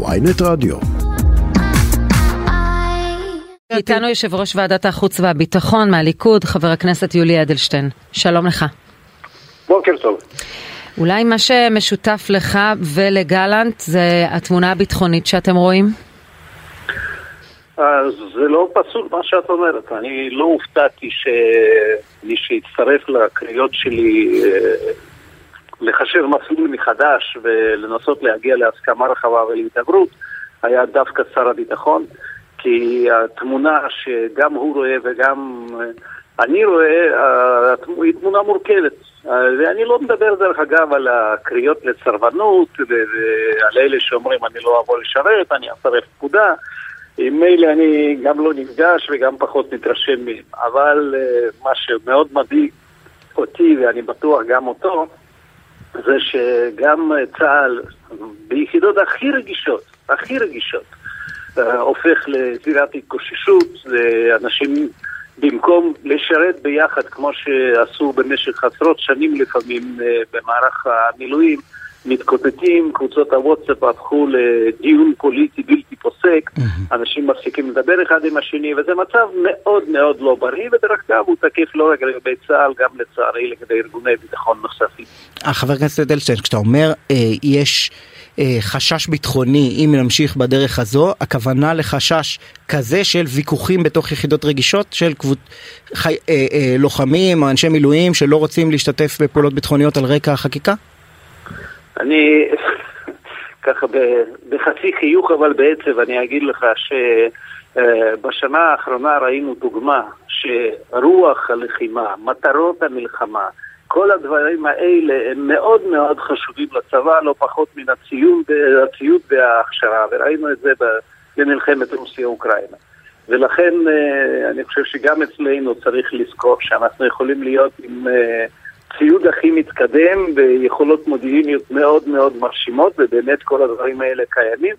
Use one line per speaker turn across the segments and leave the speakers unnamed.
ויינט רדיו.
איתנו יושב ראש ועדת החוץ והביטחון מהליכוד, חבר הכנסת יולי אדלשטיין. שלום לך.
בוקר טוב.
אולי מה שמשותף לך ולגלנט זה התמונה הביטחונית שאתם רואים?
אז זה לא פסול מה שאת אומרת. אני לא הופתעתי שמי שהצטרף לקריאות שלי אה, לחשב מסלול מחדש ולנסות להגיע להסכמה רחבה ולהידברות היה דווקא שר הביטחון. כי התמונה שגם הוא רואה וגם אני רואה היא תמונה מורכבת. ואני לא מדבר דרך אגב על הקריאות לסרבנות ועל אלה שאומרים אני לא אבוא לשרת, אני אצרף פקודה. עם אלה אני גם לא נפגש וגם פחות מתרשם מהם. אבל מה שמאוד מדאיג אותי ואני בטוח גם אותו זה שגם צה"ל ביחידות הכי רגישות, הכי רגישות, הופך לזירת התגוששות, ואנשים במקום לשרת ביחד כמו שעשו במשך עשרות שנים לפעמים במערך המילואים, מתקוטטים, קבוצות הוואטסאפ הפכו לדיון פוליטי בלתי פוסק, mm-hmm. אנשים מפסיקים לדבר אחד עם השני, וזה מצב מאוד מאוד לא בריא, ודרך אגב הוא תקף לא רק לגבי צה"ל, גם לצערי לגבי ארגוני ביטחון נוספים.
חבר הכנסת אדלשטיין, כשאתה אומר יש... חשש ביטחוני אם נמשיך בדרך הזו, הכוונה לחשש כזה של ויכוחים בתוך יחידות רגישות של קבוצ... חי... אה, אה, לוחמים או אנשי מילואים שלא רוצים להשתתף בפעולות ביטחוניות על רקע החקיקה?
אני ככה בחצי חיוך אבל בעצב אני אגיד לך שבשנה האחרונה ראינו דוגמה שרוח הלחימה, מטרות המלחמה, כל הדברים האלה הם מאוד מאוד חשובים לצבא, לא פחות מן הציוד, וההכשרה, וראינו את זה במלחמת רוסיה-אוקראינה. ולכן אני חושב שגם אצלנו צריך לזכור שאנחנו יכולים להיות עם ציוד הכי מתקדם ויכולות מודיעיניות מאוד מאוד מרשימות, ובאמת כל הדברים האלה קיימים.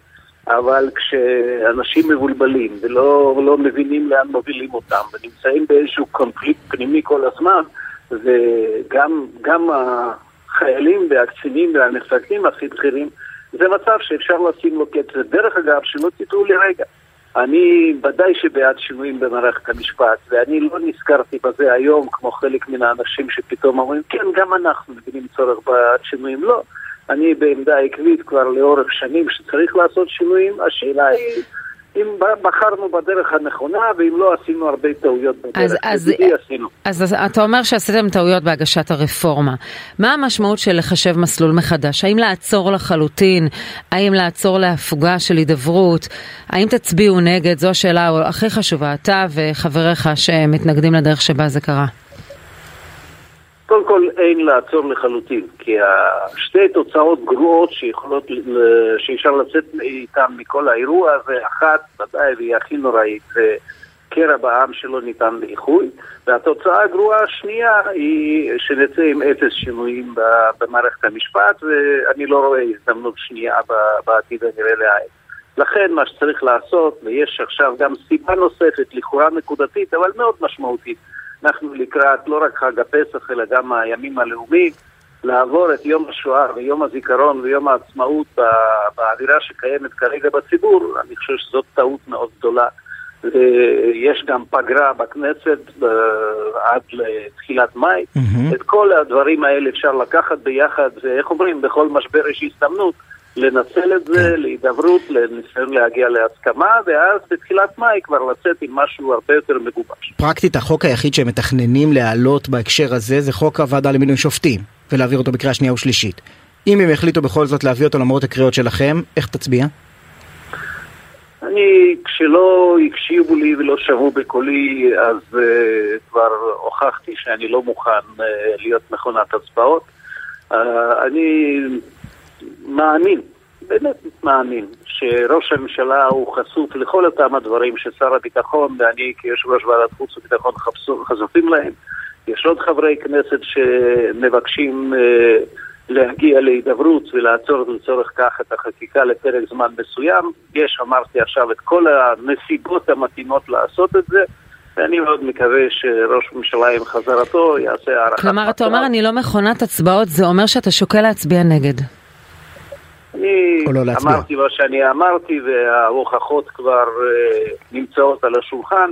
אבל כשאנשים מבולבלים ולא לא מבינים לאן מובילים אותם ונמצאים באיזשהו קונפליקט פנימי כל הזמן, וגם החיילים והקצינים והמפקדים הכי בכירים, זה מצב שאפשר לשים לו קץ. דרך אגב, שלא תטעו לרגע, אני ודאי שבעד שינויים במערכת המשפט, ואני לא נזכרתי בזה היום כמו חלק מן האנשים שפתאום אומרים, כן, גם אנחנו מבינים צורך בשינויים. לא, אני בעמדה עקבית כבר לאורך שנים שצריך לעשות שינויים, השאלה היא... אם בחרנו בדרך הנכונה, ואם לא עשינו הרבה טעויות בדרך. אז, אז, עשינו.
אז, אז אתה אומר שעשיתם טעויות בהגשת הרפורמה. מה המשמעות של לחשב מסלול מחדש? האם לעצור לחלוטין? האם לעצור להפוגה של הידברות? האם תצביעו נגד? זו השאלה הכי חשובה. אתה וחבריך שמתנגדים לדרך שבה זה קרה.
קודם כל אין לעצור לחלוטין, כי שתי תוצאות גרועות שיכולות, שאפשר לצאת איתן מכל האירוע הזה, אחת ודאי והיא הכי נוראית, זה קרע בעם שלא ניתן לאיחוי, והתוצאה הגרועה השנייה היא שנצא עם אפס שינויים במערכת המשפט, ואני לא רואה הזדמנות שנייה בעתיד הנראה לעין. לכן מה שצריך לעשות, ויש עכשיו גם סיבה נוספת, לכאורה נקודתית, אבל מאוד משמעותית, אנחנו לקראת לא רק חג הפסח, אלא גם הימים הלאומיים, לעבור את יום השואה ויום הזיכרון ויום העצמאות באווירה שקיימת כרגע בציבור, אני חושב שזאת טעות מאוד גדולה. יש גם פגרה בכנסת עד לתחילת מאי. Mm-hmm. את כל הדברים האלה אפשר לקחת ביחד, ואיך אומרים, בכל משבר יש הזדמנות. לנצל את זה כן. להידברות, לניסיון להגיע להסכמה, ואז בתחילת מאי כבר לצאת עם משהו הרבה יותר מגובש.
פרקטית, החוק היחיד שהם מתכננים להעלות בהקשר הזה זה חוק הוועדה למינוי שופטים, ולהעביר אותו בקריאה שנייה ושלישית. אם הם יחליטו בכל זאת להביא אותו למרות הקריאות שלכם, איך תצביע?
אני, כשלא הקשיבו לי ולא שמעו בקולי, אז uh, כבר הוכחתי שאני לא מוכן uh, להיות מכונת הצבעות. Uh, אני מאמין, באמת מאמין, שראש הממשלה הוא חשוף לכל אותם הדברים ששר הביטחון ואני כיושב ראש ועדת חוץ וביטחון חשופים להם. יש עוד חברי כנסת שמבקשים אה, להגיע להידברות ולעצור לצורך כך את החקיקה לפרק זמן מסוים. יש, אמרתי עכשיו, את כל הנסיבות המתאימות לעשות את זה. ואני מאוד מקווה שראש הממשלה עם חזרתו יעשה הערכה.
כלומר, אתה אומר אני לא מכונת הצבעות, זה אומר שאתה שוקל להצביע נגד.
אני
או לא להצביע.
אמרתי מה שאני אמרתי וההוכחות כבר אה, נמצאות על השולחן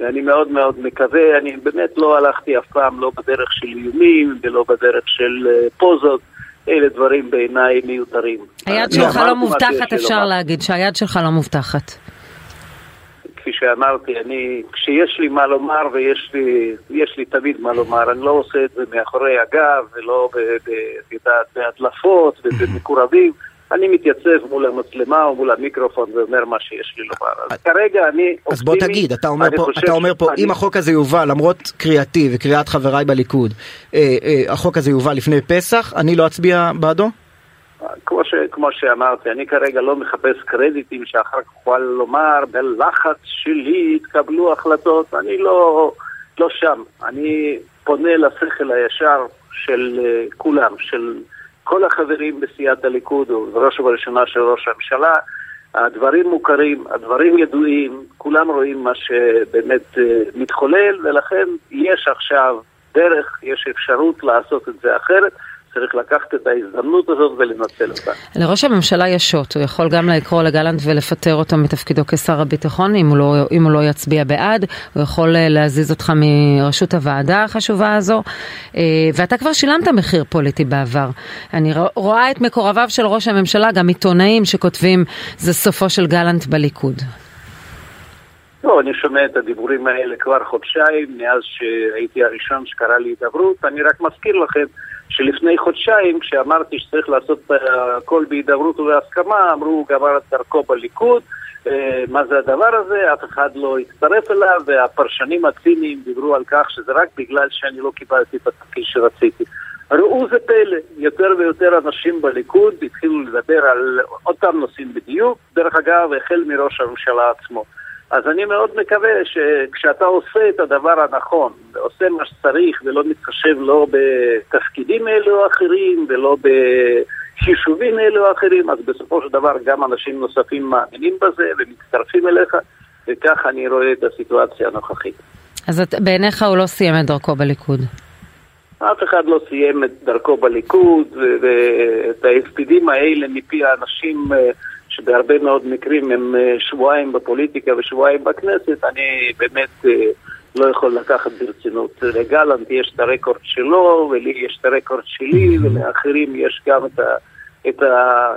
ואני מאוד מאוד מקווה, אני באמת לא הלכתי אף פעם לא בדרך של איומים ולא בדרך של אה, פוזות, אלה דברים בעיניי מיותרים.
היד שלך לא מובטחת, אפשר
לומר.
להגיד שהיד שלך לא מובטחת.
כפי שאמרתי, אני, כשיש לי מה לומר ויש לי, יש לי תמיד מה לומר, אני לא עושה את זה מאחורי הגב ולא בהדלפות ובמקורבים, אני מתייצב מול המצלמה או מול המיקרופון ואומר מה שיש לי לומר. אז כרגע אני
אז בוא
אופטימי,
תגיד, אתה אומר
אני
פה, אתה אומר פה,
שאני-
אם החוק הזה יובא, למרות קריאתי וקריאת חבריי בליכוד, אה, אה, החוק הזה יובא לפני פסח, אני לא אצביע בעדו?
כמו, ש, כמו שאמרתי, אני כרגע לא מחפש קרדיטים שאחר כך אוכל לומר, בלחץ שלי התקבלו החלטות, אני לא, לא שם. אני פונה לשכל הישר של אה, כולם, של כל החברים בסיעת הליכוד, ובראש ובראשונה של ראש הממשלה. הדברים מוכרים, הדברים ידועים, כולם רואים מה שבאמת אה, מתחולל, ולכן יש עכשיו דרך, יש אפשרות לעשות את זה אחרת. צריך לקחת את ההזדמנות הזאת ולנצל אותה.
לראש הממשלה יש שוט, הוא יכול גם לקרוא לגלנט ולפטר אותו מתפקידו כשר הביטחון אם הוא לא, אם הוא לא יצביע בעד, הוא יכול אה, להזיז אותך מראשות הוועדה החשובה הזו, אה, ואתה כבר שילמת מחיר פוליטי בעבר. אני רוא- רואה את מקורביו של ראש הממשלה, גם עיתונאים שכותבים זה סופו של גלנט בליכוד.
לא, אני שומע את הדיבורים האלה כבר חודשיים, מאז שהייתי הראשון שקרא לי הידברות. אני רק מזכיר לכם שלפני חודשיים, כשאמרתי שצריך לעשות אה, הכל בהידברות ובהסכמה, אמרו, הוא גמר את דרכו בליכוד, אה, מה זה הדבר הזה, אף אחד לא הצטרף אליו, והפרשנים הציניים דיברו על כך שזה רק בגלל שאני לא קיבלתי את התפקיד שרציתי. ראו זה פלא, יותר ויותר אנשים בליכוד התחילו לדבר על אותם נושאים בדיוק, דרך אגב, החל מראש הממשלה עצמו. אז אני מאוד מקווה שכשאתה עושה את הדבר הנכון, ועושה מה שצריך ולא מתחשב לא בתפקידים אלו או אחרים ולא בחישובים אלו או אחרים, אז בסופו של דבר גם אנשים נוספים מאמינים בזה ומצטרפים אליך, וכך אני רואה את הסיטואציה הנוכחית.
אז את, בעיניך הוא לא סיים את דרכו בליכוד.
אף אחד לא סיים את דרכו בליכוד, ואת ההספדים האלה מפי האנשים אה, שבהרבה מאוד מקרים הם אה, שבועיים בפוליטיקה ושבועיים בכנסת, אני באמת אה, לא יכול לקחת ברצינות. לגלנט יש את הרקורד שלו, ולי יש את הרקורד שלי, ולאחרים יש גם את ה... את ה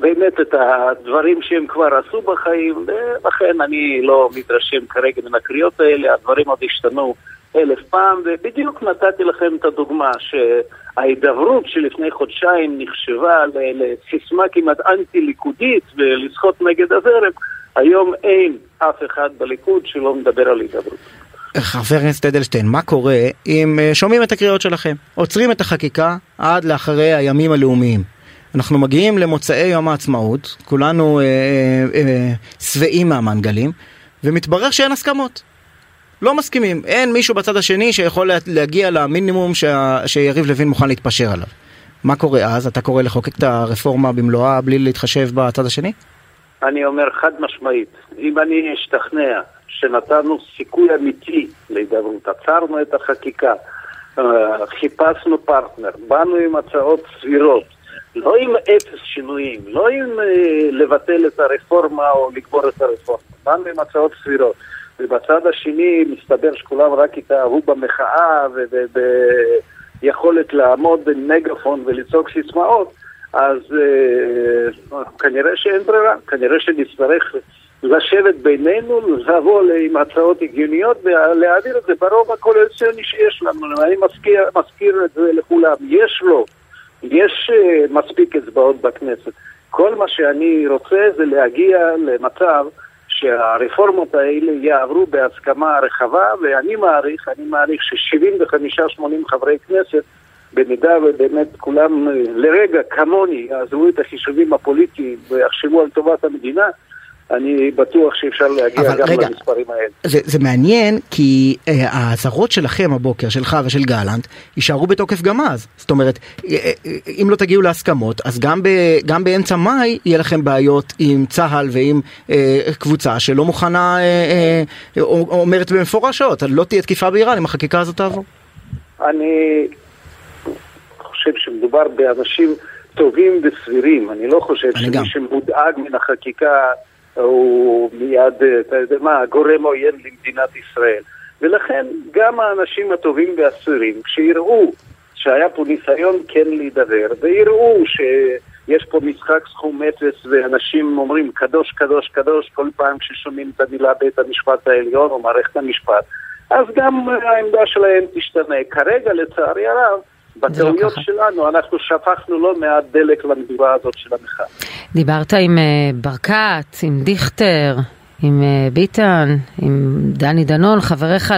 באמת את הדברים שהם כבר עשו בחיים, ולכן אני לא מתרשם כרגע מן הקריאות האלה, הדברים עוד השתנו אלף פעם, ובדיוק נתתי לכם את הדוגמה שההידברות שלפני חודשיים נחשבה לסיסמה כמעט אנטי-ליכודית ולשחות נגד הזרם, היום אין אף אחד בליכוד שלא מדבר על הידברות.
חבר הכנסת אדלשטיין, מה קורה אם אה, שומעים את הקריאות שלכם, עוצרים את החקיקה עד לאחרי הימים הלאומיים? אנחנו מגיעים למוצאי יום העצמאות, כולנו אה, אה, אה, שבעים מהמנגלים, ומתברר שאין הסכמות. לא מסכימים, אין מישהו בצד השני שיכול לה- להגיע למינימום שה, שיריב לוין מוכן להתפשר עליו. מה קורה אז? אתה קורא לחוקק את הרפורמה במלואה בלי להתחשב בצד השני?
אני אומר חד משמעית, אם אני אשתכנע שנתנו סיכוי אמיתי להידברות, עצרנו את החקיקה, אה, חיפשנו פרטנר, באנו עם הצעות סבירות, לא עם אפס שינויים, לא עם אה, לבטל את הרפורמה או לגבור את הרפורמה, באנו עם הצעות סבירות. ובצד השני מסתבר שכולם רק התאהבו במחאה וביכולת לעמוד במגאפון ולצעוק סיסמאות, אז אה, כנראה שאין ברירה, כנראה שנצטרך לשבת בינינו, לבוא עם הצעות הגיוניות ולהעביר את זה ברוב הקואליציוני שיש לנו. אני מזכיר, מזכיר את זה לכולם, יש לו, יש אה, מספיק אצבעות בכנסת. כל מה שאני רוצה זה להגיע למצב שהרפורמות האלה יעברו בהסכמה רחבה, ואני מעריך, אני מעריך ש-75-80 חברי כנסת, במידה ובאמת כולם לרגע כמוני יעזבו את החישובים הפוליטיים ויחשבו על טובת המדינה, אני בטוח שאפשר להגיע גם
רגע,
למספרים האלה.
זה, זה מעניין כי אה, האזהרות שלכם הבוקר, שלך ושל גלנט, יישארו בתוקף גם אז. זאת אומרת, אה, אה, אם לא תגיעו להסכמות, אז גם, ב, גם באמצע מאי יהיה לכם בעיות עם צה"ל ועם אה, קבוצה שלא מוכנה, אה, אה, אומרת במפורשות, לא תהיה תקיפה באיראן אם החקיקה הזאת תעבור.
אני חושב שמדובר באנשים טובים וסבירים. אני לא חושב שמי שמודאג מן החקיקה הוא מיד, אתה יודע מה, גורם עוין למדינת ישראל. ולכן גם האנשים הטובים והסבירים, כשיראו שהיה פה ניסיון כן להידבר, ויראו שיש פה משחק סכום אפס ואנשים אומרים קדוש, קדוש, קדוש כל פעם כששומעים את המילה בית המשפט העליון או מערכת המשפט, אז גם העמדה שלהם תשתנה. כרגע, לצערי הרב, בטעויות לא שלנו אנחנו שפכנו לא מעט דלק למדורה הזאת של המחאה.
דיברת עם uh, ברקת, עם דיכטר, עם uh, ביטן, עם דני דנון, חבריך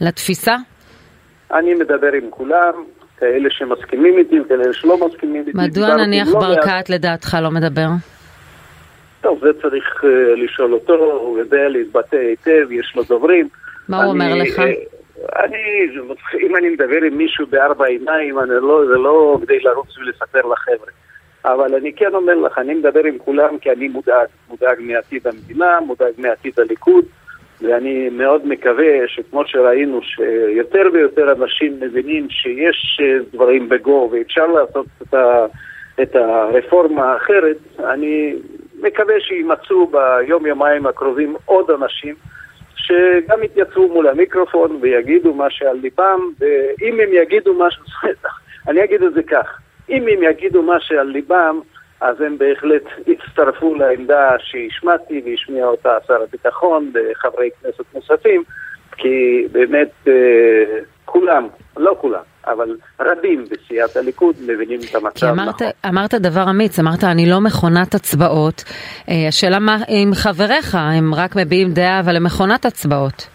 לתפיסה?
אני מדבר עם כולם, כאלה שמסכימים איתי וכאלה שלא מסכימים איתי.
מדוע נניח לא ברקת מעט... לדעתך לא מדבר?
טוב, זה צריך uh, לשאול אותו, הוא יודע להתבטא היטב, יש לו דוברים.
מה הוא אומר לך?
אני, אם אני מדבר עם מישהו בארבע עיניים, אני לא, זה לא כדי לרוץ ולספר לחבר'ה. אבל אני כן אומר לך, אני מדבר עם כולם כי אני מודאג. מודאג מעתיד המדינה, מודאג מעתיד הליכוד, ואני מאוד מקווה שכמו שראינו, שיותר ויותר אנשים מבינים שיש דברים בגו ואפשר לעשות את, ה, את הרפורמה האחרת, אני מקווה שיימצאו ביום-יומיים הקרובים עוד אנשים. שגם יתייצבו מול המיקרופון ויגידו מה שעל ליבם, ואם הם יגידו משהו, אני אגיד את זה כך, אם הם יגידו מה שעל ליבם, אז הם בהחלט יצטרפו לעמדה שהשמעתי והשמיע אותה שר הביטחון וחברי כנסת נוספים, כי באמת אה, כולם, לא כולם, אבל רבים בסיעת הליכוד מבינים את המצב כי
אמרת, נכון. אמרת דבר אמיץ, אמרת אני לא מכונת הצבעות. אה, השאלה מה עם חבריך, הם רק מביעים דעה, אבל הם מכונת הצבעות.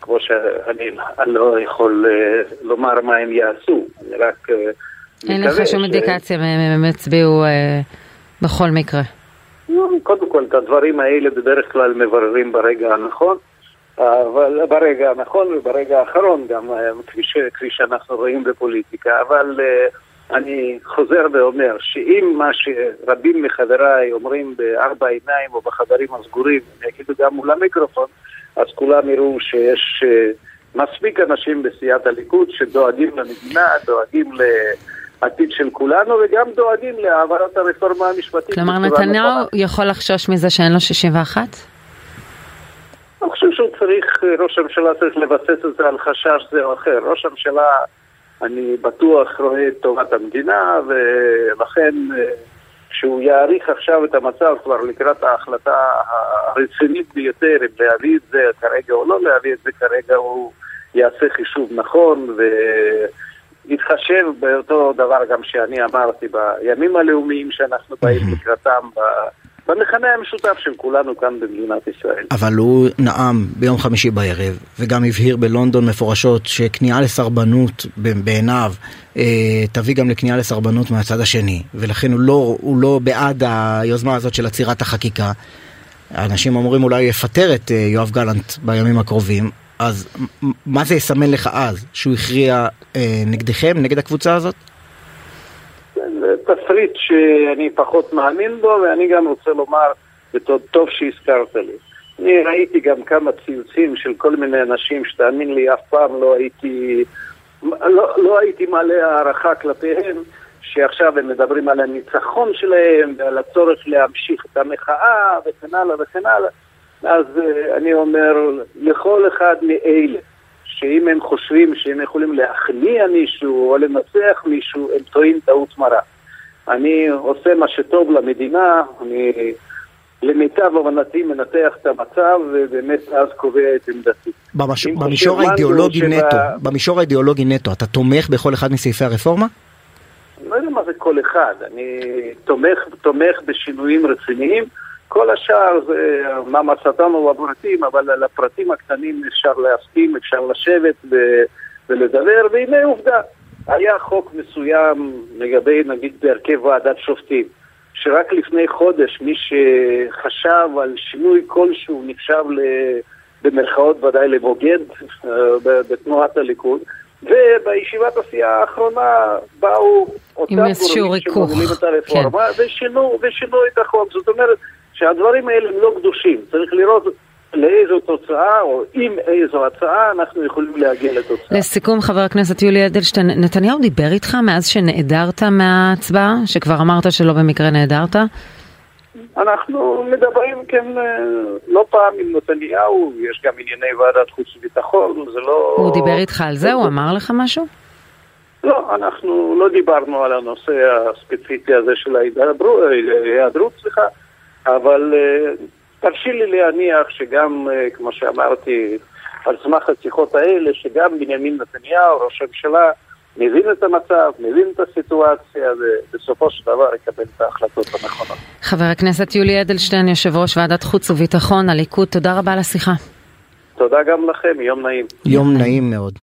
כמו שאני לא יכול אה, לומר מה הם יעשו, אני רק
אה, אין לך שום אינדיקציה ש... הם יצביעו בכל מקרה.
קודם כל, את הדברים האלה בדרך כלל מבררים ברגע הנכון. אבל ברגע הנכון וברגע האחרון גם, אה, כפי, ש, כפי שאנחנו רואים בפוליטיקה, אבל uh, אני חוזר ואומר שאם מה שרבים מחבריי אומרים בארבע עיניים או בחדרים הסגורים, אני אגידו גם מול המיקרופון, אז כולם יראו שיש uh, מספיק אנשים בסיעת הליכוד שדואגים למדינה, דואגים ל... עתיד של כולנו וגם דואגים להעברת הרפורמה המשפטית.
כלומר נתניהו יכול לחשוש מזה שאין לו 61?
אני חושב שהוא צריך, ראש הממשלה צריך לבסס את זה על חשש זה או אחר. ראש הממשלה, אני בטוח רואה את טובת המדינה, ולכן כשהוא יעריך עכשיו את המצב כבר לקראת ההחלטה הרצינית ביותר, אם להביא את זה כרגע או לא להביא את זה כרגע, הוא יעשה חישוב נכון ויתחשב באותו דבר גם שאני אמרתי בימים הלאומיים שאנחנו באים לקראתם. במכנה המשותף של כולנו כאן במדינת ישראל.
אבל הוא נאם ביום חמישי בערב, וגם הבהיר בלונדון מפורשות שכניעה לסרבנות בעיניו אה, תביא גם לכניעה לסרבנות מהצד השני, ולכן הוא לא, הוא לא בעד היוזמה הזאת של עצירת החקיקה. אנשים אומרים אולי יפטר את אה, יואב גלנט בימים הקרובים, אז מה זה יסמן לך אז? שהוא הכריע אה, נגדכם, נגד הקבוצה הזאת?
תסריט שאני פחות מאמין בו, ואני גם רוצה לומר, וטוב שהזכרת לי. אני ראיתי גם כמה ציוצים של כל מיני אנשים שתאמין לי, אף פעם לא הייתי, לא, לא הייתי מלא הערכה כלפיהם, שעכשיו הם מדברים על הניצחון שלהם ועל הצורך להמשיך את המחאה וכן הלאה וכן הלאה. אז uh, אני אומר, לכל אחד מאלה, שאם הם חושבים שהם יכולים להכניע מישהו או לנצח מישהו, הם טועים טעות מרה. אני עושה מה שטוב למדינה, אני למיטב הבנתי מנתח את המצב ובאמת אז קובע את עמדתי.
במש... במישור האידיאולוגי שבא... נטו, במישור האידיאולוגי נטו, אתה תומך בכל אחד מסעיפי הרפורמה?
אני לא יודע מה זה כל אחד, אני תומך, תומך בשינויים רציניים, כל השאר זה מה מצאתנו בפרטים, אבל על הפרטים הקטנים אפשר להסכים, אפשר לשבת ו... ולדבר, והנה עובדה. היה חוק מסוים לגבי נגיד בהרכב ועדת שופטים, שרק לפני חודש מי שחשב על שינוי כלשהו נחשב ל... במרכאות ודאי לבוגד אה, בתנועת הליכוד, ובישיבת הסיעה האחרונה באו אותם גורמים שמובילים את הרפורמה כן. ושינו, ושינו את החוק. זאת אומרת שהדברים האלה לא קדושים. צריך לראות לאיזו תוצאה או עם איזו הצעה אנחנו יכולים להגיע לתוצאה.
לסיכום, חבר הכנסת יולי אדלשטיין, נתניהו דיבר איתך מאז שנעדרת מההצבעה, שכבר אמרת שלא במקרה נעדרת?
אנחנו מדברים כן לא פעם עם נתניהו, יש גם ענייני ועדת חוץ וביטחון, זה לא...
הוא דיבר איתך על זה? הוא אמר לך משהו?
לא, אנחנו לא דיברנו על הנושא הספציפי הזה של ההיעדרות, סליחה, אבל תרשי לי להניח שגם, כמו שאמרתי, על סמך השיחות האלה, שגם בנימין נתניהו, ראש הממשלה, מבין את המצב, מבין את הסיטואציה, ובסופו של דבר יקבל את ההחלטות הנכונות.
חבר הכנסת יולי אדלשטיין, יושב ראש ועדת חוץ וביטחון, הליכוד, תודה רבה על השיחה.
תודה גם לכם, יום נעים.
יום נעים מאוד.